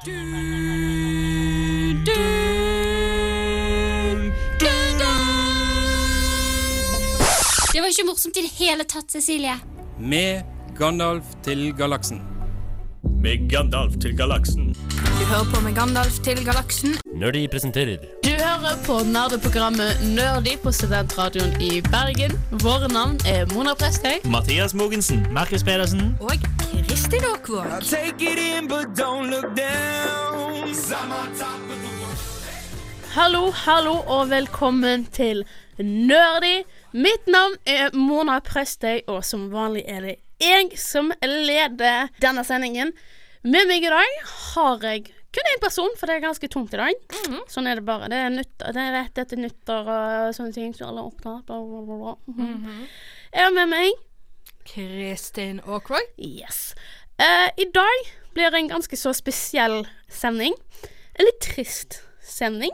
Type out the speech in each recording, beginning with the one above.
Det var ikke morsomt i det hele tatt, Cecilie. Med Gandalf til galaksen. Med Gandalf til galaksen. Du hører på med Gandalf til galaksen. Når de presenterer Du hører på nerdeprogrammet Nerdy på Studentradioen i Bergen. Våre navn er Mona Prestøy. Mathias Mogensen. Markus Pedersen. Og Kristin Aakvåg. Hallo, hallo og velkommen til Nerdy. Mitt navn er Mona Prestøy, og som vanlig er det jeg som leder denne sendingen. Med meg i dag har jeg kun én person, for det er ganske tungt i dag. Sånn er det bare. Det er, nytt, det er rett etter nyttår og sånne ting som alle er opptatt Bla, bla, bla, Mm -hmm. Jeg har med meg Kristin Aakvåg. Yes. Uh, I dag blir det en ganske så spesiell sending. En litt trist sending.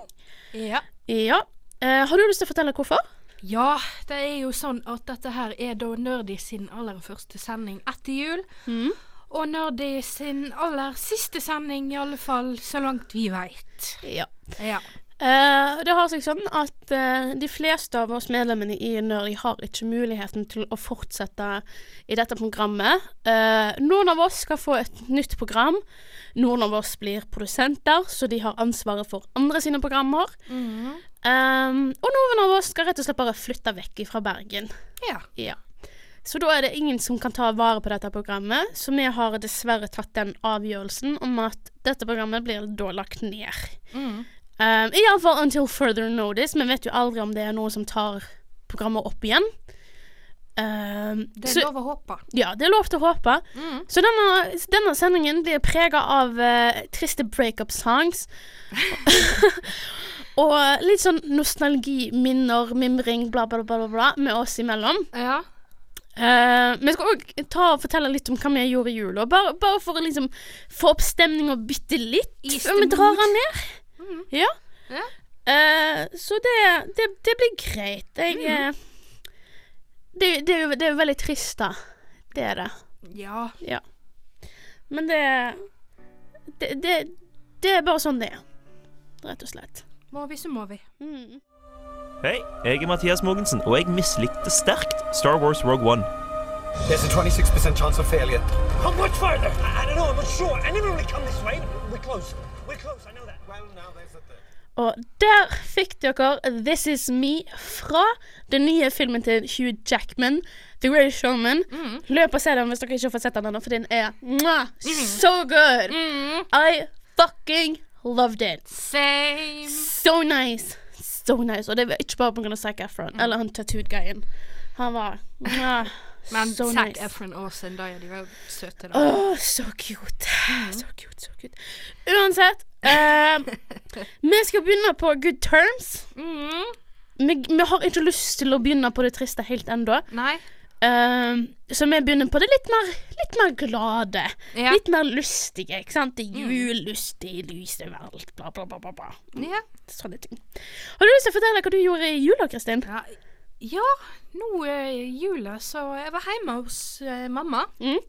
Ja. Ja. Uh, har du lyst til å fortelle hvorfor? ja, det er jo sånn at dette her er da Nerdy sin aller første sending etter jul. Mm. Og Nerdy sin aller siste sending, i alle fall så langt vi veit. Ja. Ja. Uh, det har seg sånn at uh, de fleste av oss medlemmene i Nerdy har ikke muligheten til å fortsette i dette programmet. Uh, noen av oss skal få et nytt program. Noen av oss blir produsenter, så de har ansvaret for andre sine programmer. Eh, og noen av oss skal rett og slett bare flytte vekk fra Bergen. ja. Ja. Så da er det ingen som kan ta vare på dette programmet, så vi har dessverre tatt den avgjørelsen om at dette programmet blir da lagt ned. Mm. Um, Iallfall until further notice. Vi vet jo aldri om det er noen som tar programmet opp igjen. Um, Det så, er lov å håpe. ja, det er lov til å håpe. Mm. Så denne, denne sendingen blir prega av uh, triste breakup songs. og litt sånn nostalgi, minner, mimring, bla, bla, bla, bla, bla med oss imellom. Ja. Eh, vi skal òg fortelle litt om hva vi gjorde i jula. Bare, bare for å liksom få opp stemninga bitte litt før vi drar den ned. Mm. Ja. Ja. Uh, så det, det, det blir greit. Jeg eh, det, det, er jo, veldig trist, da. Det er det. Ja. Men det det, det det er bare sånn det er. Rett og slett. Må vi, så må vi. Mm. Hei, jeg er Mathias Mogensen, og jeg mislikte sterkt Star Wars Rogue One. There's a 26% chance of failure. How much further? I, I don't know. I'm not sure. I never really come this way. We're close. We're close. I know that. Well, now there's a third. Og der fikk dere This Is Me fra den nye filmen til Hugh Jackman, The Great Showman. Løp og se den hvis dere ikke har fått sett den ennå, for den er mwah, so good. I fucking loved it. Same. So nice. So nice. Og det var ikke bare pga. Zac Efron, eller han tattooed-guyen. Han var mwah, Men so Zac nice. Efron og Zendaya, de var søte, da. Åh, så cute. Så cute, så cute. Uansett, eh, vi skal begynne på good terms. Mm. Vi, vi har ikke lyst til å begynne på det triste helt ennå. Eh, så vi begynner på det litt mer, litt mer glade. Ja. Litt mer lystige. ikke sant? Det er jul, lystig, lys overalt, bla, bla, bla. bla, bla. Ja. Sånne ting. Har du lyst til å fortelle hva du gjorde i jula, Kristin? Ja, ja nå eh, i jula så jeg var hjemme hos eh, mamma. Mm.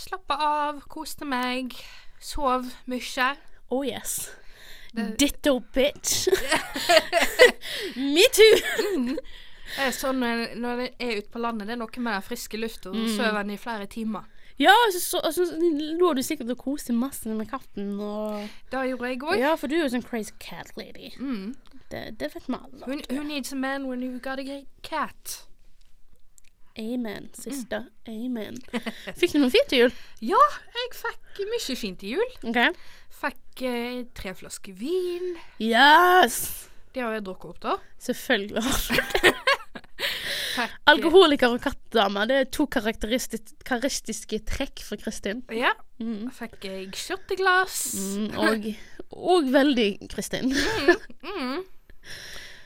Slappa av, koste meg, sov mye. Oh yes. Det- Ditto bitch. Me too. Det er sånn eh, når jeg er ute på landet, det er noe med den friske lufta, og mm. sover en i flere timer. Ja, så, så, så, lå du sikkert og koste masse med katten og Det gjorde jeg òg. Ja, for du er jo sånn crazy cat lady. Mm. Det, det vet vi alle. Who, who needs a man when you've got a cat? Amen, sister. Amen. Fikk du noe fint til jul? Ja, jeg fikk mye fint til jul. Okay. Fikk eh, tre flasker vin. Yes! Det har jeg drukket opp, da. Selvfølgelig har du Alkoholiker og kattedame, det er to karakteristiske, trekk for Kristin. eh, Ja. Mm. Fikk jeg shotteglass. Mm, og, og veldig Kristin. Mm.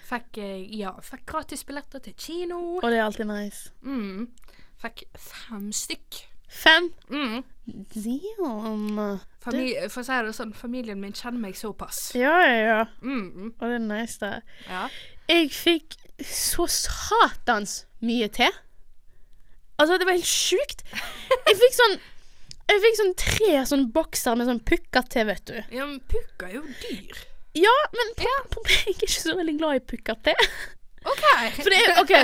Fikk jeg Ja, fikk gratis billetter til kino. Og det er alltid nice. Mm. Fikk fem stykk. Fem. Mm. Damn. Fami for å si det sånn, familien min kjenner meg såpass. Ja, ja, ja. Mm. Og det er nice, det. Ja. Jeg fikk så satans mye til. Altså, det var helt sjukt. Jeg fikk sånn Jeg fikk sånn tre sånn bokser med sånn pukka-te, vet du. Ja, men pukka er jo dyr. Ja, men pro- På, jeg er ikke så veldig glad i pukka-te. OK. For det er OK.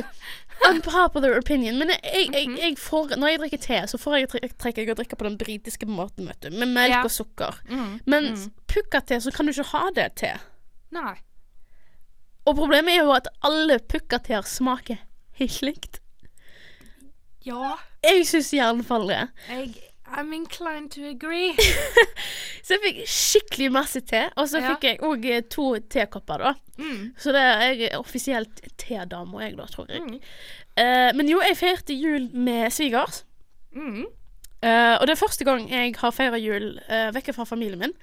Unpopular opinion, men jeg, jeg, jeg, jeg får, når jeg drikker te, så får jeg tre- trekker jeg å drikke på den britiske måten, vet du. Med melk Ja. og sukker. Mm. Mens pukka-te, så kan du ikke ha det til. Nei. Og problemet er jo at alle pukka-teer smaker helt likt. Ja, Jeg syns iallfall det. jeg I'm inclined to agree. Så jeg fikk skikkelig masse te, og så Ja. fikk jeg òg to tekopper, da. Mm. Så det er jeg offisielt tedama, jeg, da, tror jeg. Mm. Uh, men jo, jeg feirte jul med svigers. Mm. Uh, og det er første gang jeg har feira jul uh, vekke fra familien min.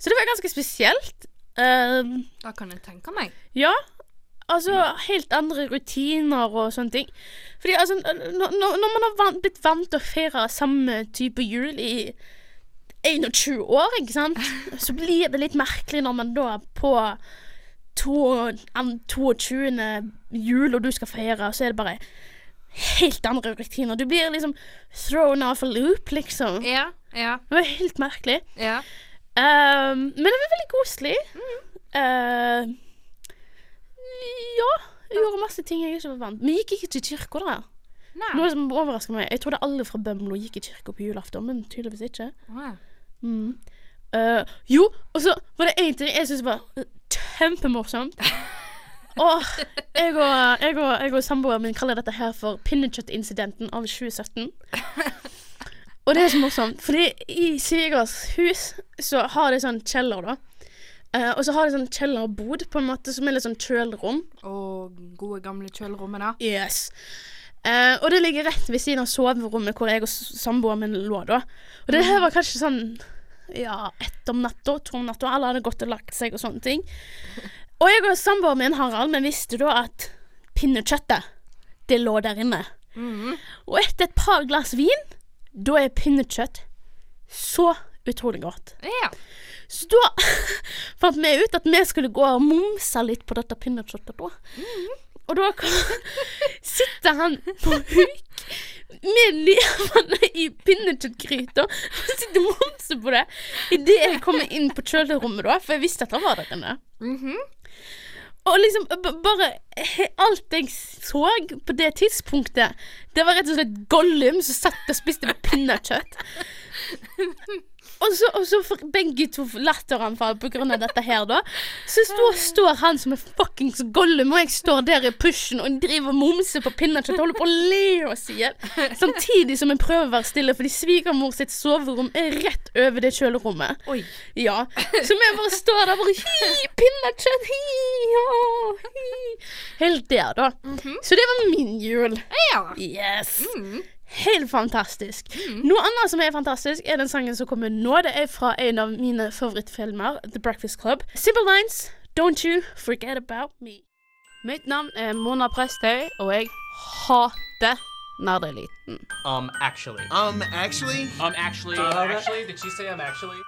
Så det var ganske spesielt. Eh, Da kan jeg tenke meg. ja. Altså helt andre rutiner og sånne ting. Fordi altså, når, man har van blitt vant til å feire samme type jul i 21 år, ikke sant, så blir det litt merkelig når man da på to- 22. jul og du skal feire, så er det bare helt andre rutiner. Du blir liksom thrown off a loop, liksom. Ja, ja, Det var helt merkelig. ja. Ehm, men det var veldig koselig. Eh, ja. Jeg gjorde masse ting jeg ikke var vant Vi gikk ikke til kirka der. Nei. Noe som overrasker meg. Jeg trodde alle fra Bømlo gikk i kirka på julaften, men tydeligvis ikke. Mm. Uh, jo, og så var det én ting jeg syntes var kjempemorsomt. Og jeg og, jeg og, jeg og samboeren min kaller dette her for pinnekjøttincidenten av 2017. Og det er så morsomt, fordi i svigers hus så har de sånn kjeller, da. Eh, og så har de sånn kjellerbod, på en måte, som er litt sånn kjølrom. Og gode, gamle kjølrommene. Yes. Eh, og det ligger rett ved siden av soverommet hvor jeg og samboeren min lå, da. Og det her var kanskje sånn ja, ett om natta, to om natta, alle hadde gått og lagt seg og sånne ting. Og jeg og samboeren min, Harald, vi visste da at pinnekjøttet, det lå der inne. Og etter et par glass vin, da er pinnekjøtt så utrolig godt. Ja. Så da fant vi ut at vi skulle gå og momse litt på dette pinnekjøttet da. Og da sitter han på huk med nevene i pinnekjøttgryta og sitter og momser på det idet jeg kommer inn på kjølerommet, da, for jeg visste at han var der inne. Og liksom bare Alt jeg så på det tidspunktet, det var rett og slett Gollum som satt og spiste pinnekjøtt. Og så, og så får begge to latteranfall av dette her, da. Så står, står han som en fuckings Gollum, og jeg står der i pushen og driver momser på pinnekjøtt og holder på å le oss i hjel. Samtidig som jeg prøver å være stille, fordi svigermor sitt soverom er rett over det kjølerommet. Oi. Ja. Så vi bare står der bare Hi, pinnekjøtt, hi, ja, hi. Helt der, da. Så det var min jul. Ja. Yes. Helt fantastisk. Noe annet som er fantastisk, er den sangen som kommer nå. Det er fra en av mine favorittfilmer, The Breakfast Club. Simple Lines, Don't You Forget About Me. Mitt navn er Mona Prestøy, og jeg hater nerdeliten. Um, actually. Um, actually? Um, actually. actually, did she say um, actually?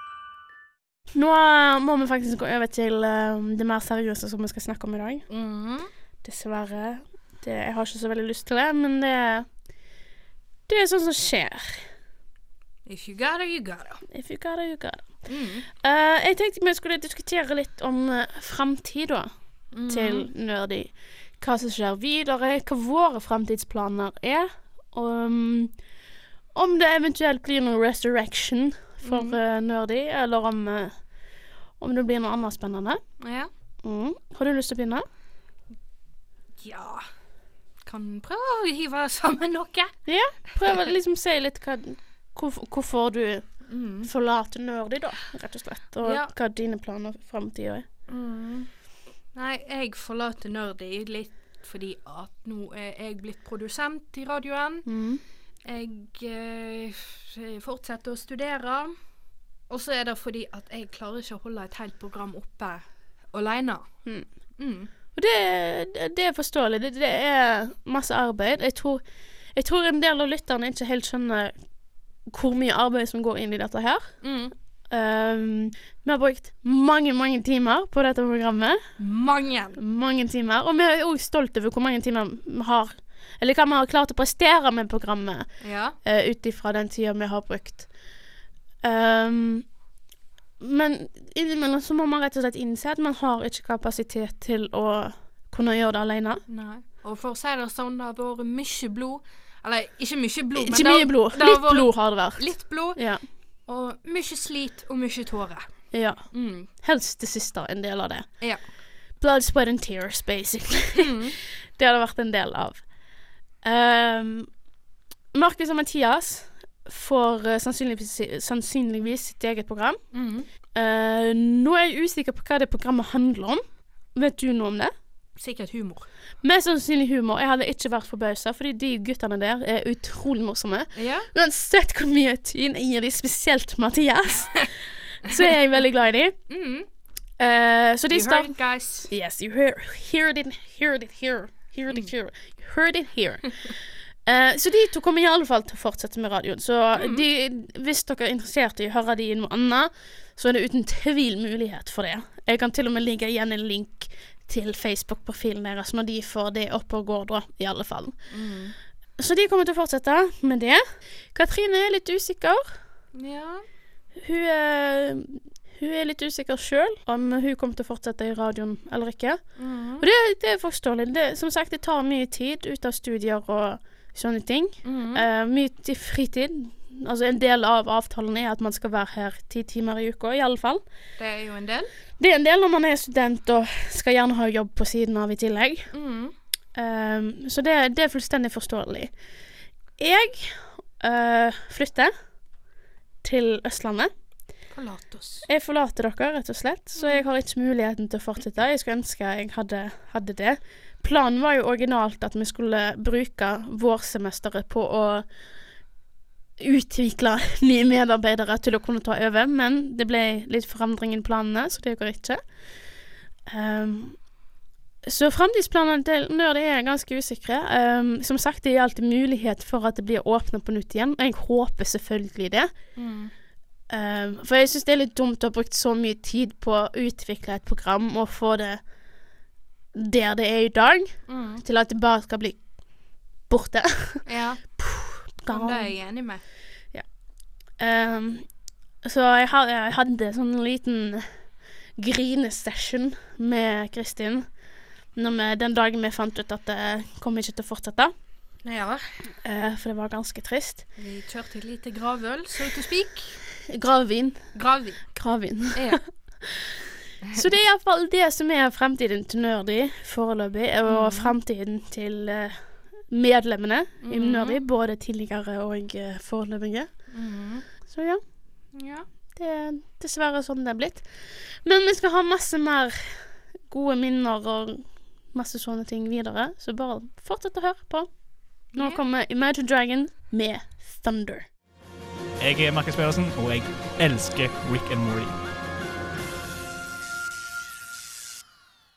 Nå må vi faktisk gå over til eh, det mer seriøse som vi skal snakke om i dag. Mm. Dessverre. Det, jeg har ikke så veldig lyst til det, men det, det er sånn som skjer. If you gotta, you gotta. If you got it, you got it. Mm. Uh, jeg tenkte vi skulle diskutere litt om uh, framtida til Nerdy. Hva som skjer videre, hva våre framtidsplaner er. Um, om det eventuelt blir noe resurrection for eh, Nerdy, eller om, uh, om det blir noe annet spennende. Ja. Mm. Har du lyst til å begynne? Ja. Kan prøve å hive sammen noe. Ja, prøv å liksom si litt hva, hvorfor, hvorfor du forlater Nerdy, da, rett og slett. Og Ja. hva dine planer for framtida er. Nei, jeg forlater Nerdy litt fordi at nå er jeg blitt produsent i radioen. Mm. Jeg eh, fortsetter å studere. Og så er det fordi at jeg klarer ikke å holde et helt program oppe alene. Mm. Og det, det, er forståelig. Det, det er masse arbeid. Jeg tror, jeg tror en del av lytterne ikke helt skjønner hvor mye arbeid som går inn i dette her. Mm. Um, vi har brukt mange, mange timer på dette programmet. Mange. Mange timer. Og vi er òg stolt over hvor mange timer vi har Eller hva vi har klart å prestere med programmet Ja. uh, ut ifra den tida vi har brukt. Ehm, men innimellom så må man rett og slett innse at man har ikke kapasitet til å kunne gjøre det alene. Nei. Og for å si det sånn, det har vært mye blod. Eller ikke mye blod, Ikke det mye blod. Litt vært blod har det vært. Litt blod, Ja. og mye slit og mye tårer. ja. Mm. Helst det siste, en del av det. Ja. Blood, sweat and tears, basically. det har det vært en del av. Um, Markus og Mathias får uh, sannsynligvis, sannsynligvis sitt eget program. Mm. Uh, nå er jeg usikker på hva det programmet handler om. Vet du noe om det? Sikkert humor. Mest sannsynlig humor. Jeg hadde ikke vært forbausa, fordi de guttene der er utrolig morsomme. Ja. Uansett hvor mye tyn jeg gir de, spesielt Mathias, så er jeg veldig glad i de. Mm. Uh, så de You heard it, guys. Yes, you hear, heard it, heard it here. Heard it here. Heard it here. Eh, så de to kommer i alle fall til å fortsette med radioen. Så de, hvis dere er interessert i å høre de i noe annet, så er det uten tvil mulighet for det. Jeg kan til og med legge igjen en link til Facebook-profilen deres når de får det opp og går, da, i alle fall. Så de kommer til å fortsette med det. Katrine er litt usikker. Ja. Hun er, hun er litt usikker sjøl om hun kommer til å fortsette i radioen eller ikke. Mm. Og det, det er forståelig. Det, som sagt, det tar mye tid ut av studier og sånne ting. Mm. Eh, mye til fritid. Altså En del av avtalen er at man skal være her ti timer i uka, i alle fall. Det er jo en del. Det er en del når man er student og skal gjerne ha jobb på siden av i tillegg. Mm. Uh, så det, det er fullstendig forståelig. Jeg uh, flytter til Østlandet. Forlat oss. Jeg forlater dere, rett og slett, så jeg har ikke muligheten til å fortsette. Jeg skulle ønske jeg hadde, hadde det. Planen var jo originalt at vi skulle bruke vårsemesteret på å utvikle nye medarbeidere til å kunne ta over, men det ble litt forandring i planene, så det går ikke. Um, så framtidsplanene til Nerd er ganske usikre. Um, som sagt, det er alltid mulighet for at det blir åpna på nytt igjen, og jeg håper selvfølgelig det. Mm. Um, for jeg syns det er litt dumt å ha brukt så mye tid på å utvikle et program og få det der det er i dag, Mm. til at det bare skal bli borte. Ja, Puh, det er jeg enig med. Um, så jeg, ha, jeg hadde sånn liten grinesession med Kristin vi, den dagen vi fant ut at det kom ikke til å fortsette. Ja, Uh, for det var ganske trist. vi kjørte et lite gravøl, so to speak. Gravvin. Gravvin. Gravvin. Ja. Så det er iallfall det som er fremtiden til Nerdy foreløpig, og fremtiden til eh, medlemmene i Mhm. Nerdy, både tidligere og uh, foreløpige. Mhm. Så ja, ja. det er dessverre sånn det er blitt. Men vi skal ha masse mer gode minner og masse sånne ting videre, så bare fortsett å høre på. Nå kommer Imagine Dragon med Thunder. Jeg er Markus Pedersen, og jeg elsker Rick and Morty.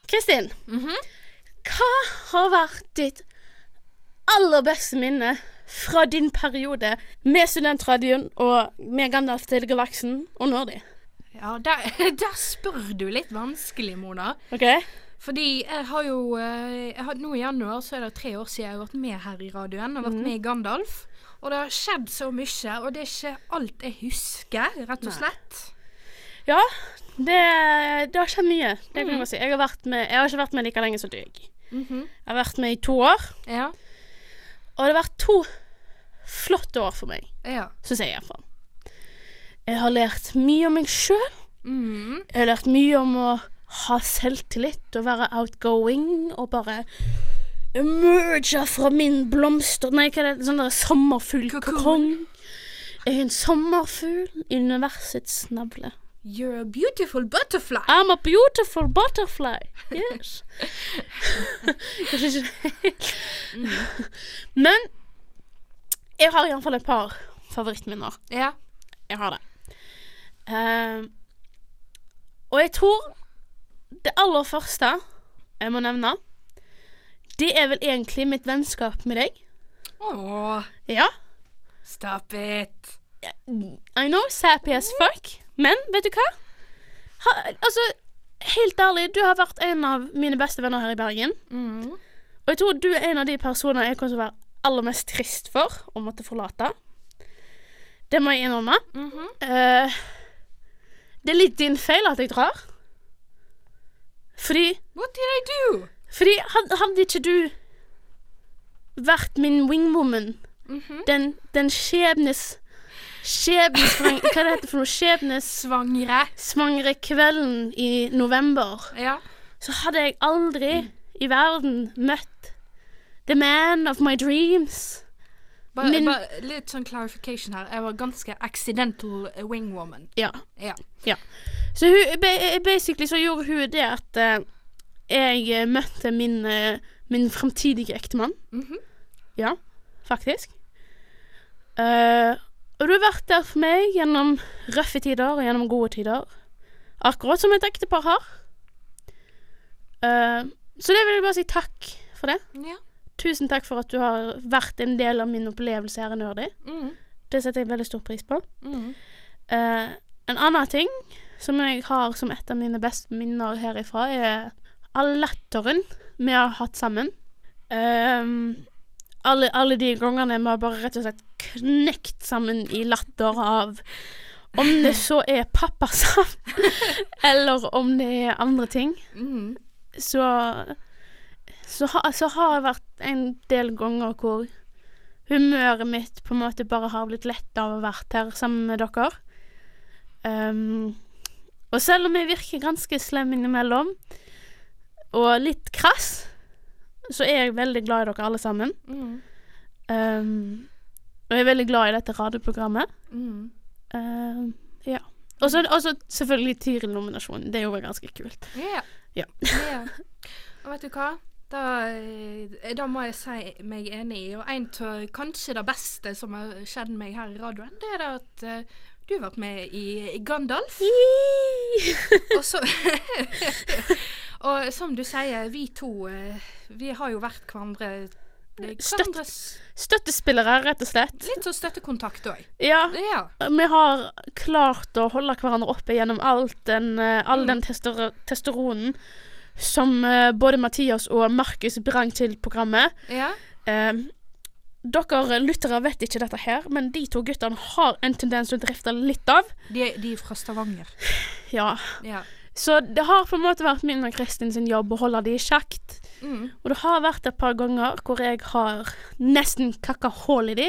Kristin, Mhm. hva har vært ditt aller beste minne fra din periode med Studentradioen og med Gandalf til galaksen og Nerdy? Ja, der, der spør du litt vanskelig, Mona. OK? Fordi jeg har jo eh, jeg har, Nå i januar så er det tre år siden jeg har vært med her i radioen. Og vært med i Gandalf. Og det har skjedd så mye, og det er ikke alt jeg husker, rett og slett. Ja, det, det har skjedd mye. Det kan jeg bare si. Jeg har, med, jeg har ikke vært med like lenge som deg. Mhm. Jeg har vært med i to år, Ja. og det har vært to flotte år for meg. Ja. Syns jeg iallfall. Jeg har lært mye om meg sjøl. Mm. Jeg har lært mye om å ha selvtillit og være outgoing og bare emerge fra min blomster... Nei, hva er det? Sånn der sommerfuglkokong. Jeg er en sommerfugl i universets navle. You're a beautiful butterfly. I'm a beautiful butterfly. Yes. Kanskje ikke helt. Men jeg har iallfall et par favorittminner. Ja. Jeg har det. Uh, og jeg tror det aller første jeg må nevne, det er vel egentlig mitt vennskap med deg. Åh, Ja. stop it. I know, sappy as fuck, men vet du hva? Ha, altså, helt ærlig, du har vært en av mine beste venner her i Bergen. Mm. Og jeg tror du er en av de personene jeg kommer til å være aller mest trist for å måtte forlate. Det må jeg innrømme. Mm -hmm. uh, det er litt din feil at jeg drar. Fordi What did I do? Fordi hadde ikke du vært min wingwoman, Mhm. den, den skjebnes Skjebnesvang... Hva det heter for noe? Skjebnesvangre Svangre. kvelden i november. Ja. Så hadde jeg aldri i verden møtt the man of my dreams. Bare, Min- bare litt sånn clarification her. Jeg var ganske accidental wingwoman. Ja. Ja. Så hun, basically så gjorde hun det at eh, jeg eh, møtte min, eh, min fremtidige ektemann. Mhm. Ja, faktisk. Uh, og du har vært der for meg gjennom røffe tider og gjennom gode tider. Akkurat som et ektepar har. Uh, så det vil jeg bare si takk for det. Ja. Tusen takk for at du har vært en del av min opplevelse her i Nerdy. Mm. Det setter jeg veldig stor pris på. Mm. Uh, en annen ting som jeg har som et av mine beste minner herifra, er all latteren vi har hatt sammen. Um, alle, alle de gangene vi har bare rett og slett knekt sammen i latter av om det så er pappasavn, eller om det er andre ting. Mhm. Så så, ha, så har det vært en del ganger hvor humøret mitt på en måte bare har blitt lett av å ha vært her sammen med dere. Um, og selv om jeg virker ganske slem innimellom, og litt krass, så er jeg veldig glad i dere alle sammen. Mm. Um, og jeg er veldig glad i dette radioprogrammet. Mm. Um, ja. Og så selvfølgelig Tiril-nominasjonen. Det er jo ganske kult. Ja. Ja. yeah. Og vet du hva? Da, eh, da må jeg si meg enig. i, Og en av kanskje det beste som har skjedd meg her i radioen, det er det at eh, du har vært med i, Gandalf. Og så Og som du sier, vi to eh, Vi har jo vært hverandre Støtt- Støttespillere, rett og slett. Litt sånn støttekontakt òg. Ja. Ja. Vi har klart å holde hverandre oppe gjennom den, all all den tester testosteronen som eh, både Mathias og Markus brang til programmet. ja. Eh, dere lyttere vet ikke dette her, men de to guttene har en tendens til å drifte litt av. De, de er fra Stavanger. Ja. Ja. Så det har på en måte vært min og Kristin sin jobb å holde de i. Mm. Og det har vært et par ganger hvor jeg har nesten kakka hull i de.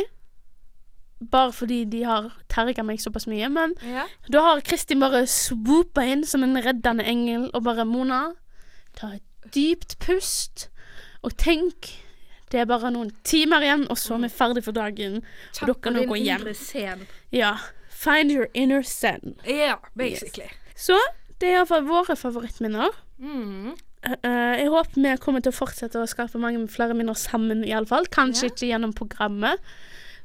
Bare fordi de har terga meg såpass mye. Men Ja. da har Kristin bare swoopa inn som en reddende engel og bare Mona, ta et dypt pust og tenk. Det er bare noen timer igjen, og så er vi ferdig for dagen. Og dere kan nå gå hjem. Ja. Find your inner zen. Ja, basically. Så det er iallfall våre favorittminner. Mm. Uh, jeg håper vi kommer til å fortsette å skape mange flere minner sammen, iallfall. Kanskje yeah. ikke gjennom programmet,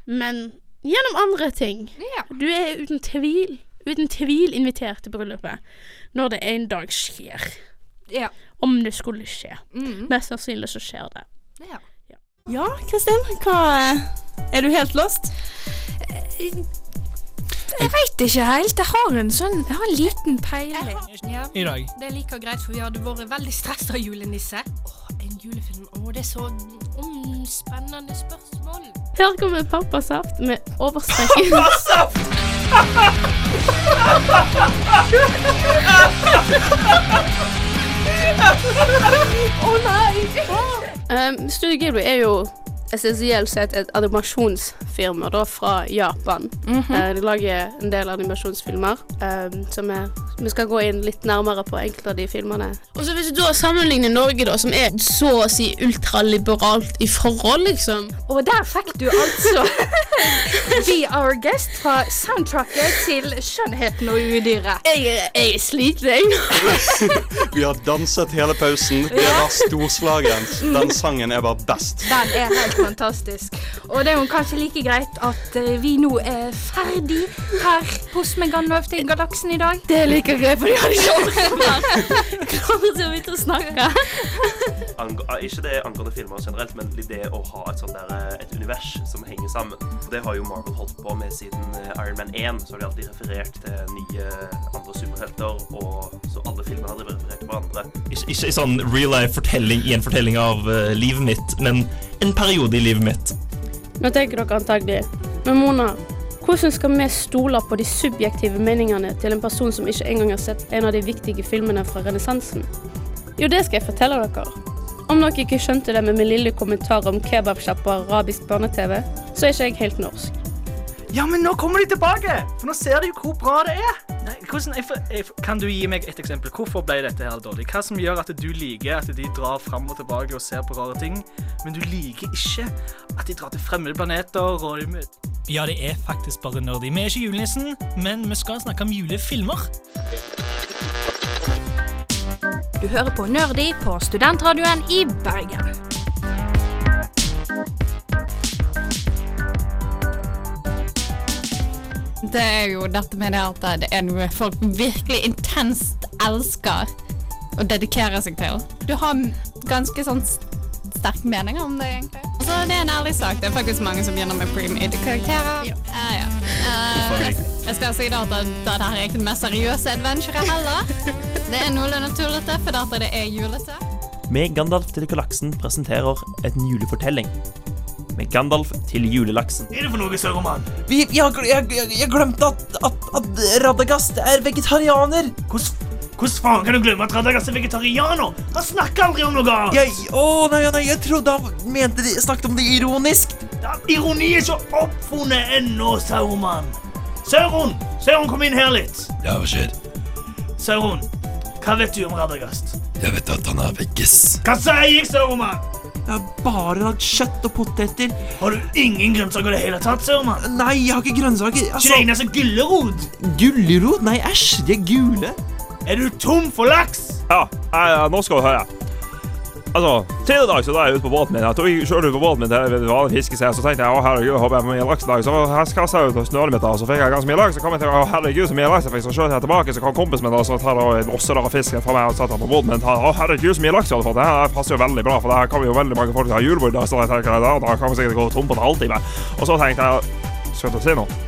men gjennom andre ting. Yeah. Du er uten tvil, uten tvil invitert til bryllupet når det en dag skjer. Ja. Om det skulle skje. Mm. Mest sannsynlig så skjer det. Ja. Kristin, hva Er du helt lost? Jeg veit ikke helt. Jeg har en sånn Jeg har en liten peiling. Ja. I dag. Det er like greit, for vi hadde vært veldig stressa julenisse. Åh, en julefilm. Åh, det er så mm, spennende spørsmål. Her kommer Pappasaft med overstrekking. Å nei! Um, Studio Ghibli er jo essensielt sett et animasjonsfirma da, fra Japan. Eh, de lager en del animasjonsfilmer, um, som er, vi skal gå inn litt nærmere på enkelte av de filmene. Og så Hvis du da sammenligner Norge, da, som er så å si ultraliberalt i forhold, liksom Og der fikk du altså Be Our Guest fra soundtracket til 'Skjønnheten og udyret'. Jeg, jeg er sliten, jeg. Vi har danset hele pausen. Det var storslagen. Den sangen er bare best. Den er helt fantastisk. Og det er jo kanskje like greit at eh, vi nå er ferdig her hos Megandalf til Galaksen i dag. Det er like greit, for jeg hadde ikke orket mer. Klarer så vidt å snakke. Ah, ikke det angående filmer generelt, men det å ha et sånt der, eh, et univers som henger sammen. Det har jo Marvel holdt på med siden eh, Iron Man 1. Så har de alltid referert til nye andre superhelter, og så alle filmene har drevet referert til hverandre. Ikke, ikke en sånn real life-fortelling i en fortelling av uh, livet mitt, men en periode i livet mitt. Nå tenker dere antagelig Men Mona, Hvordan skal vi stole på de subjektive meningene til en person som ikke engang har sett en av de viktige filmene fra renessansen? Jo, det skal jeg fortelle dere. Om dere ikke skjønte det med min lille kommentar om kebabsjappa arabisk barne-TV, så er ikke jeg helt norsk. Ja, men nå kommer de tilbake! For nå ser de jo hvor bra det er. Nei, hvordan, jeg, jeg, kan du gi meg et eksempel? Hvorfor ble dette her dårlig? Hva som gjør at du liker at de drar fram og tilbake og ser på rare ting, men du liker ikke at de drar til fremmede planeter og de Ja, det er faktisk bare nerdy. Vi er ikke julenissen, men vi skal snakke om julefilmer. Du hører på Nerdy på studentradioen i Bergen. Det er jo dette med det at det er noe folk virkelig intenst elsker å dedikere seg til. Du har ganske sånn sterke meninger om det, egentlig. Altså, det er en ærlig sak. Det er faktisk mange som begynner med pre-made-karakterer. Ja. ja. uh, jeg skal si da at det, det her er ikke det mest seriøse adventuret heller. Det er noenlunde tullete, for dette det er julete. Med Gandalf til galaksen presenterer en julefortelling. Med Gandalf til julelaksen. Hva er det for noe, gl- jeg, jeg, jeg glemte at, at, at Radagast er vegetarianer. Hvordan, hvordan faen kan du glemme at Radagast er vegetarianer? Han snakker aldri om noe annet! Jeg, å nei, nei, jeg trodde han mente de snakket om det ironisk. Da, ironi er ikke oppfunnet ennå, Sauroman. Sauron! Sauron, kom inn her litt. Ja, hva skjer? Sauron, hva vet du om Radagast? Jeg vet at han er veggis. Hva sier jeg, Sauron? Jeg har bare lagd kjøtt og poteter. Har du ingen grønnsaker i det hele tatt, Sauron? Nei, jeg har ikke grønnsaker. Ikke det eneste gulrot? Gulrot? Nei, æsj, de er gule. Er du tom for laks? Ja, jeg, nå skal du høre. Altså, tredje dag så da er jeg ute på båten min. Jeg tok sjøl ut på båten min til en vanlig fiskested, så tenkte jeg å herregud, jeg håper jeg får mye laks i dag. Så her kastet jeg ut snøret mitt, da, så fikk jeg ganske mye laks. Så kom jeg til å herregud, så mye laks jeg fikk. Så skjøt jeg tilbake, så kom kompisen min og så tar og også da fisken fra meg og setter den på båten min. Å herregud, så mye laks jeg hadde fått. Det her passer jo veldig bra, for det her kommer jo veldig mange folk til å ha julebord. Da, så jeg tenker, da, da kan vi sikkert gå tom på en halvtime. Og så tenkte jeg, skal du si noe?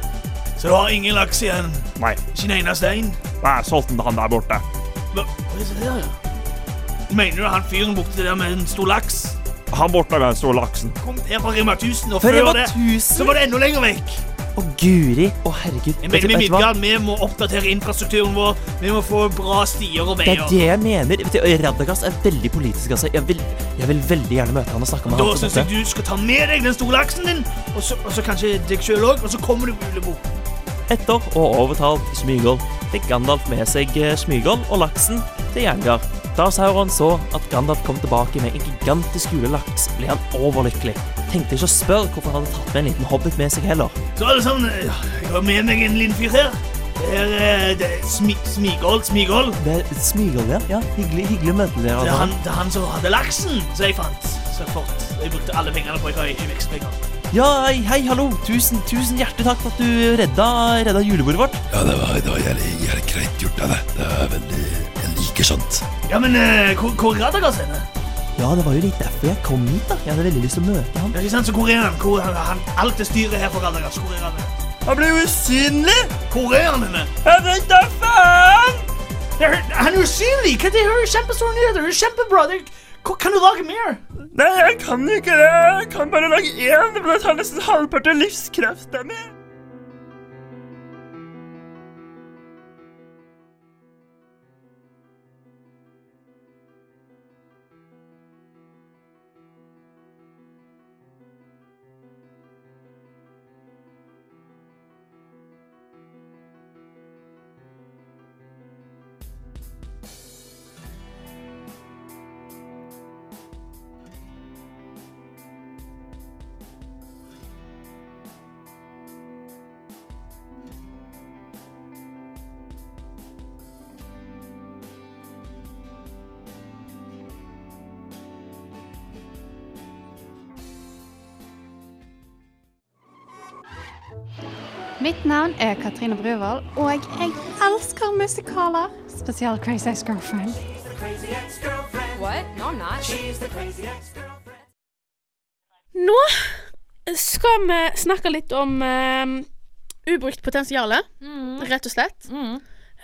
Så du har ingen laks igjen? Nei. Ikke en eneste en? Nei, jeg solgte den til han der borte. Hva, hva er det der? Mener du han fyren borte der med en stor laks? Han borte med den store laksen. Kom her fra Rema 1000, og For før Rema det 1000? så var det enda lenger vekk. Å, guri. Å, herregud. Jeg Vet du- mener vet du hva? Vi må oppdatere infrastrukturen vår. Vi må få bra stier og Det veier. er det jeg mener. Vet du, Radagast er veldig politisk. Altså. Jeg, vil, jeg vil veldig gjerne møte han og snakke med Da han. syns jeg du skal ta med deg den store laksen din, og så, og så kanskje deg sjøl òg, og så kommer du på julebord. Etter ha overtalt Smygol, fikk Gandalf med seg eh, Smygol og laksen til Jangar. Da Sauron så at Gandalf kom tilbake med en gigantisk julelaks, ble han overlykkelig. Tenkte ikke å spørre hvorfor han hadde tatt med en liten hobbit med seg heller. Så alle sammen, eh, jeg har med meg en liten fyr her. Det er, eh, det er smi, Smigol. Smigol. Det er Smygol, ja. ja hyggelig, hyggelig å møte dere. Det er, han, det er han som hadde laksen, som jeg fant. Så jeg, jeg brukte alle pengene på. Jeg har ikke vekstpenger. Ja, hei, hei, hallo. Tusen, tusen hjertelig takk for at du redda, redda julebordet vårt. Ja, det var, det var jævlig, jævlig greit gjort av deg. Det er veldig Jeg skjønt. Ja, men uh, hvor, hvor er Radagast henne? Ja, det var jo litt derfor jeg kom hit. da. Jeg hadde veldig lyst til å møte ham. Ja, ikke sant, så hvor er han? Hvor er han? Alt det styret her for Radagast. Hvor er han? Han ble jo usynlig! Hvor er han henne? Jeg vet da faen! Er, han er usynlig! Hva det er kjempestore nyheter? Det er kjempebra! Det, er kan du lage mer? Nei, jeg kan ikke det. Jeg kan bare lage én, det tar nesten halvparten livskraften min. Mitt navn er Katrine Bruvoll, og jeg elsker musikaler. Spesielt Crazy Ex-Girlfriend. What? No, I'm not. Nå skal vi snakke litt om eh, ubrukt potensial, Mm. rett og slett.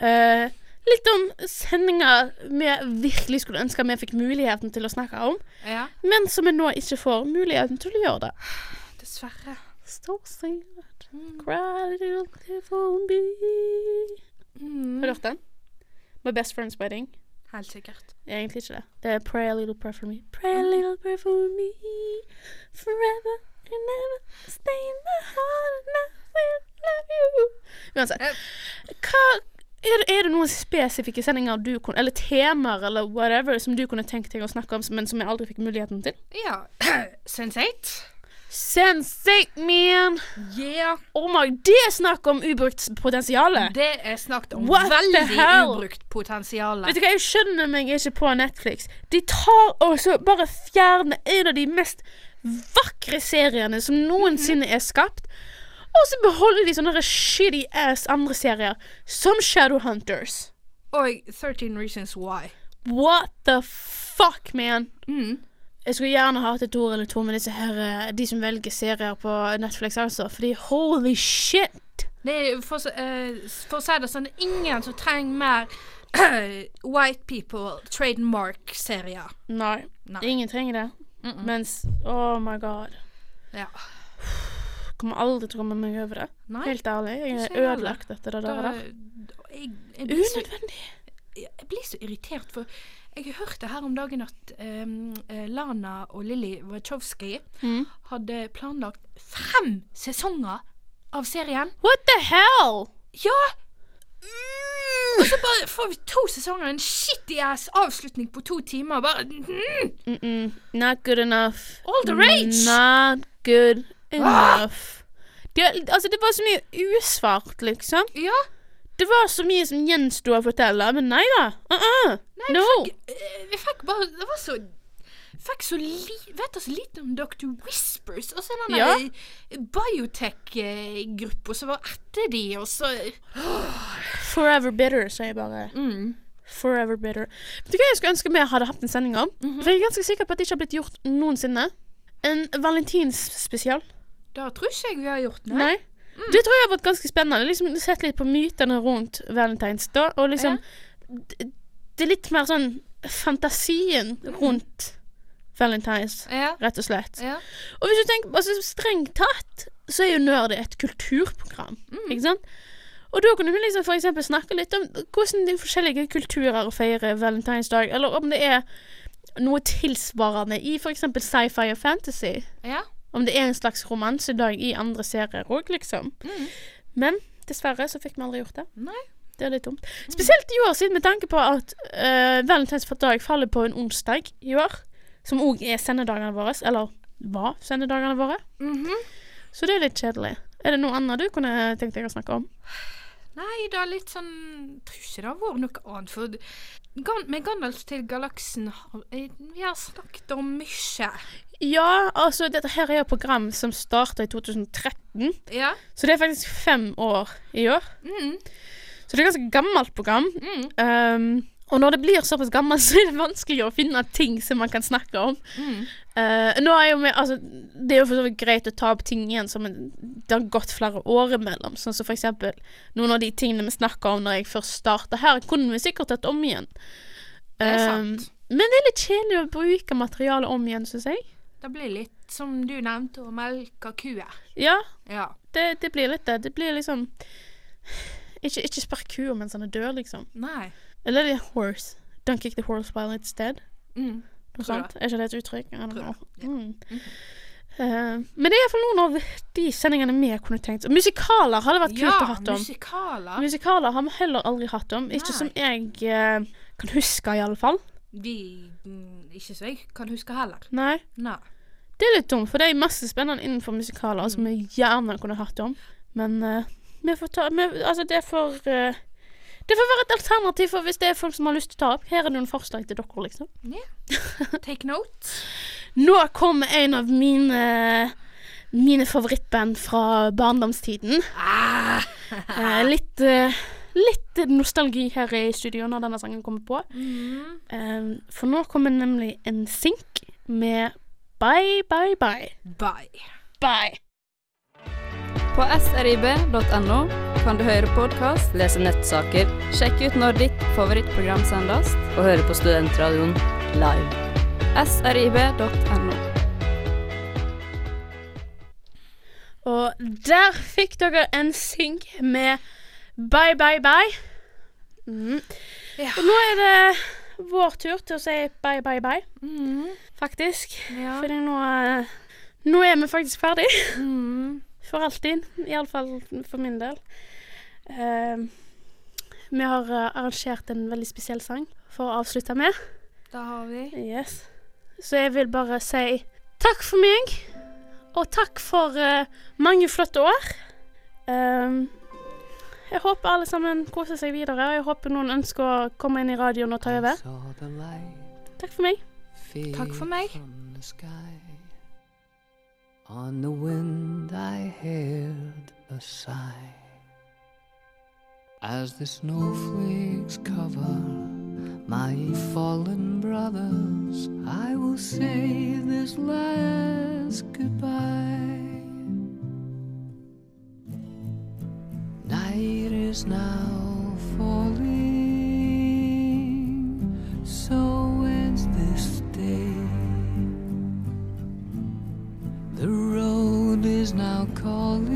Uh, litt om sendinger vi virkelig skulle ønske vi fikk muligheten til å snakke om, Ja. men som vi nå ikke får muligheten til å gjøre det. Dessverre. So sad. Cry little bee. Mm. Har du hørt den? My Best Friends Wedding. Helt sikkert. Egentlig ikke det. Det er Pray a little prayer for me. Pray a little prayer for me forever and never stay in my heart and I will love you. Uansett. Hva er er det noen spesifikke sendinger du kunne Eller temaer eller whatever som du kunne tenkt deg å snakke om, men som jeg aldri fikk muligheten til? Ja. Sense8. Sense8, man! Yeah. Oh my, det er snakk om ubrukt potensial! Det er snakk om What veldig ubrukt potensial. Vet du hva, jeg skjønner meg ikke på Netflix. De tar og så bare fjerner en av de mest vakre seriene som noensinne er skapt. Og så beholder de sånne shitty ass andre serier, som Shadowhunters. Og 13 Reasons Why. What the fuck, man? Jeg skulle gjerne hatt et ord eller to med disse her eh, De som velger serier på Netflix, altså. Fordi holy shit! For, eh, for å si det sånn, ingen som trenger mer White People trademark-serier. Nei, ingen trenger det. Mens Oh my god. Ja. Kommer aldri til å komme meg over det. Nei. Helt ærlig. Jeg er ødelagt etter det Da- der. Jeg, jeg Unødvendig. så, jeg blir så irritert, for jeg hørte her om dagen at eh, Lana og Lilly Wachowski Mm. hadde planlagt fem sesonger av serien. What the hell? Ja! Og så bare får vi to sesonger, en shitty ass avslutning på to timer. Bare mm. Mm -mm. Not good enough. All the rage. Not good Ah! enough. Det, altså, det var så mye usvart, liksom. Ja. Det var så mye som gjensto å fortelle, men nei da. Uh-uh. Nei, no. vi fikk, eh, vi fikk bare Det var så Fikk så li, vet så lite om Dr. Whispers, og så den Ja. ja. biotech-gruppa som var etter de, og så Forever bitter, sier jeg bare. Mm. Forever bitter. Vet du hva jeg skulle ønske vi hadde hatt en sending om? Mhm. For jeg er ganske sikker på at det ikke har blitt gjort noensinne. En valentinsspesial. Da tror ikke jeg vi har gjort noe. Nei. Det tror jeg har vært ganske spennende. Liksom Sett litt på mytene rundt valentines da, og liksom det, det er litt mer sånn fantasien rundt valentines, Ja. rett og slett. Ja. Og hvis du tenker altså, strengt tatt, så er jo Nerd et kulturprogram, ikke sant? Og da kunne vi liksom for snakke litt om hvordan de forskjellige kulturer feirer valentinsdag, eller om det er noe tilsvarende i eksempel sci-fi og fantasy. Ja. Om det er en slags romansedag i andre serier òg, liksom. Men dessverre så fikk vi aldri gjort det. Nei. Det er litt dumt. Spesielt i år, siden med tanke på at uh, valentinsdag faller på en onsdag i år. Som òg er sendedagene våre. Eller var sendedagene våre. Mhm. Så det er litt kjedelig. Er det noe annet du kunne tenkt deg å snakke om? Nei, det er litt sånn jeg Tror ikke det har vært noe annet. For Gan med Gandalf til galaksen har eh, Vi har snakket om mye. Ja, altså dette her er et program som starta i 2013. Ja. Så det er faktisk fem år i år. Mm. Så det er et ganske gammelt program. Mm. Um, og når det blir såpass gammelt, så er det vanskelig å finne ting som man kan snakke om. Mm. Uh, nå er jo med, altså, det er jo for så vidt greit å ta opp ting igjen som det har gått flere år imellom. Sånn som for eksempel noen av de tingene vi snakka om når jeg først starta her, kunne vi sikkert tatt om igjen. Det er Um, sant. men det er litt kjedelig å bruke materialet om igjen, syns jeg. Det blir litt som du nevnte, å melke kuer. Ja, Ja. det, det blir litt det. Det blir liksom Ikke, ikke spark kua mens han er død, liksom. Nei. Eller det er horse. Don't kick the horse while it's dead. Mm. Noe sånt. Er ikke det et uttrykk? Mm. Eh, men det er iallfall noen av de sendingene vi kunne tenkt Musikaler hadde vært kult ja, å ha om. musikaler. Musikaler har vi heller aldri hatt om. Ikke Nei. som jeg uh, kan huske, i Vi mm, Ikke så jeg kan huske heller. Nei. Nei. Det er litt dumt, for det er masse spennende innenfor musikaler som vi gjerne kunne hørt om. Men uh, vi får ta vi, Altså, det får uh, Det får være et alternativ for hvis det er folk som har lyst til å ta opp. Her er noen forslag til dere, liksom. Ja. Take note. Nå kommer en av mine Mine favorittband fra barndomstiden. Eh, litt eh, Litt nostalgi her i studio når denne sangen kommer på. Mm. Um, for nå kommer nemlig en sink med Bye, bye, bye. Bye. Bye. På srib.no kan du høre podkast, lese nettsaker, sjekke ut når ditt favorittprogram sendes, og høre på studentradioen live. srib.no. Og der fikk dere en synk med Bye Bye Bye. Mhm. Og nå er det vår tur til å si bye bye bye, faktisk. Fordi nå, eh, nå er vi faktisk ferdig. For alltid. Iallfall for min del. Uh, vi har eh, arrangert en veldig spesiell sang for å avslutte med. Det har vi. Yes. Så jeg vil bare si takk for meg, og takk for uh, mange flotte år. Ehm, jeg håper alle sammen koser seg videre. og Jeg håper noen ønsker å komme inn i radioen og ta over. Takk for meg. Takk for meg. On the wind I heard a sigh as the snowflakes cover my fallen brothers. I will say this last goodbye. Night is now falling, so ends this day. The road is now calling,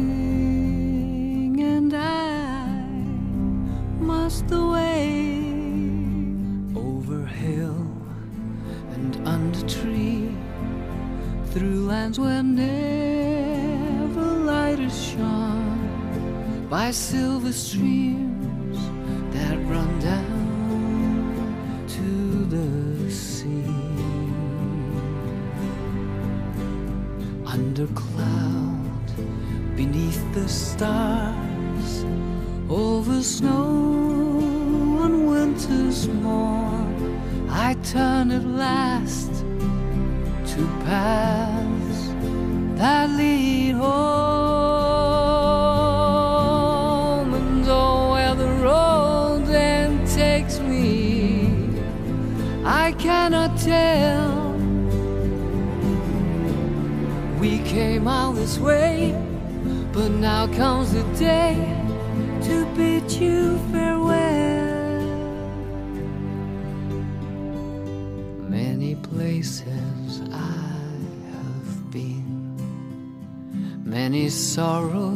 and I must away over hill and under tree, through lands where never by silver streams that run down to the sea. Under cloud, beneath the stars, over snow on winter's morn, I turn at last to paths that lead home, this way, but now comes the day to bid you farewell. Many places I have been, many sorrows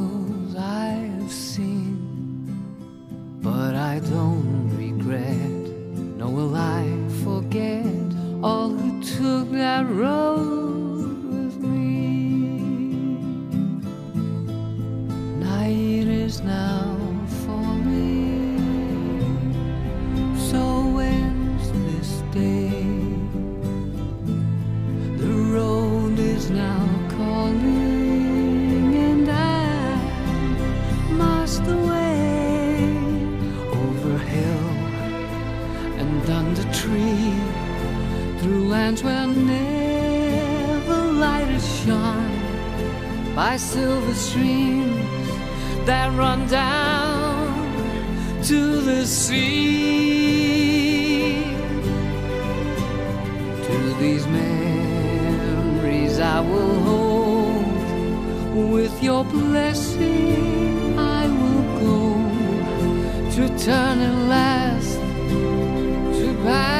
To these memories I will hold. With your blessing, I will go to turn at last to paths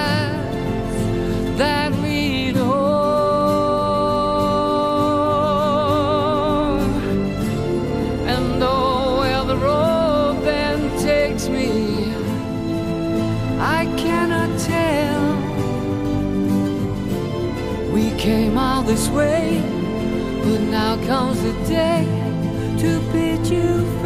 this way, but now comes the day to bid you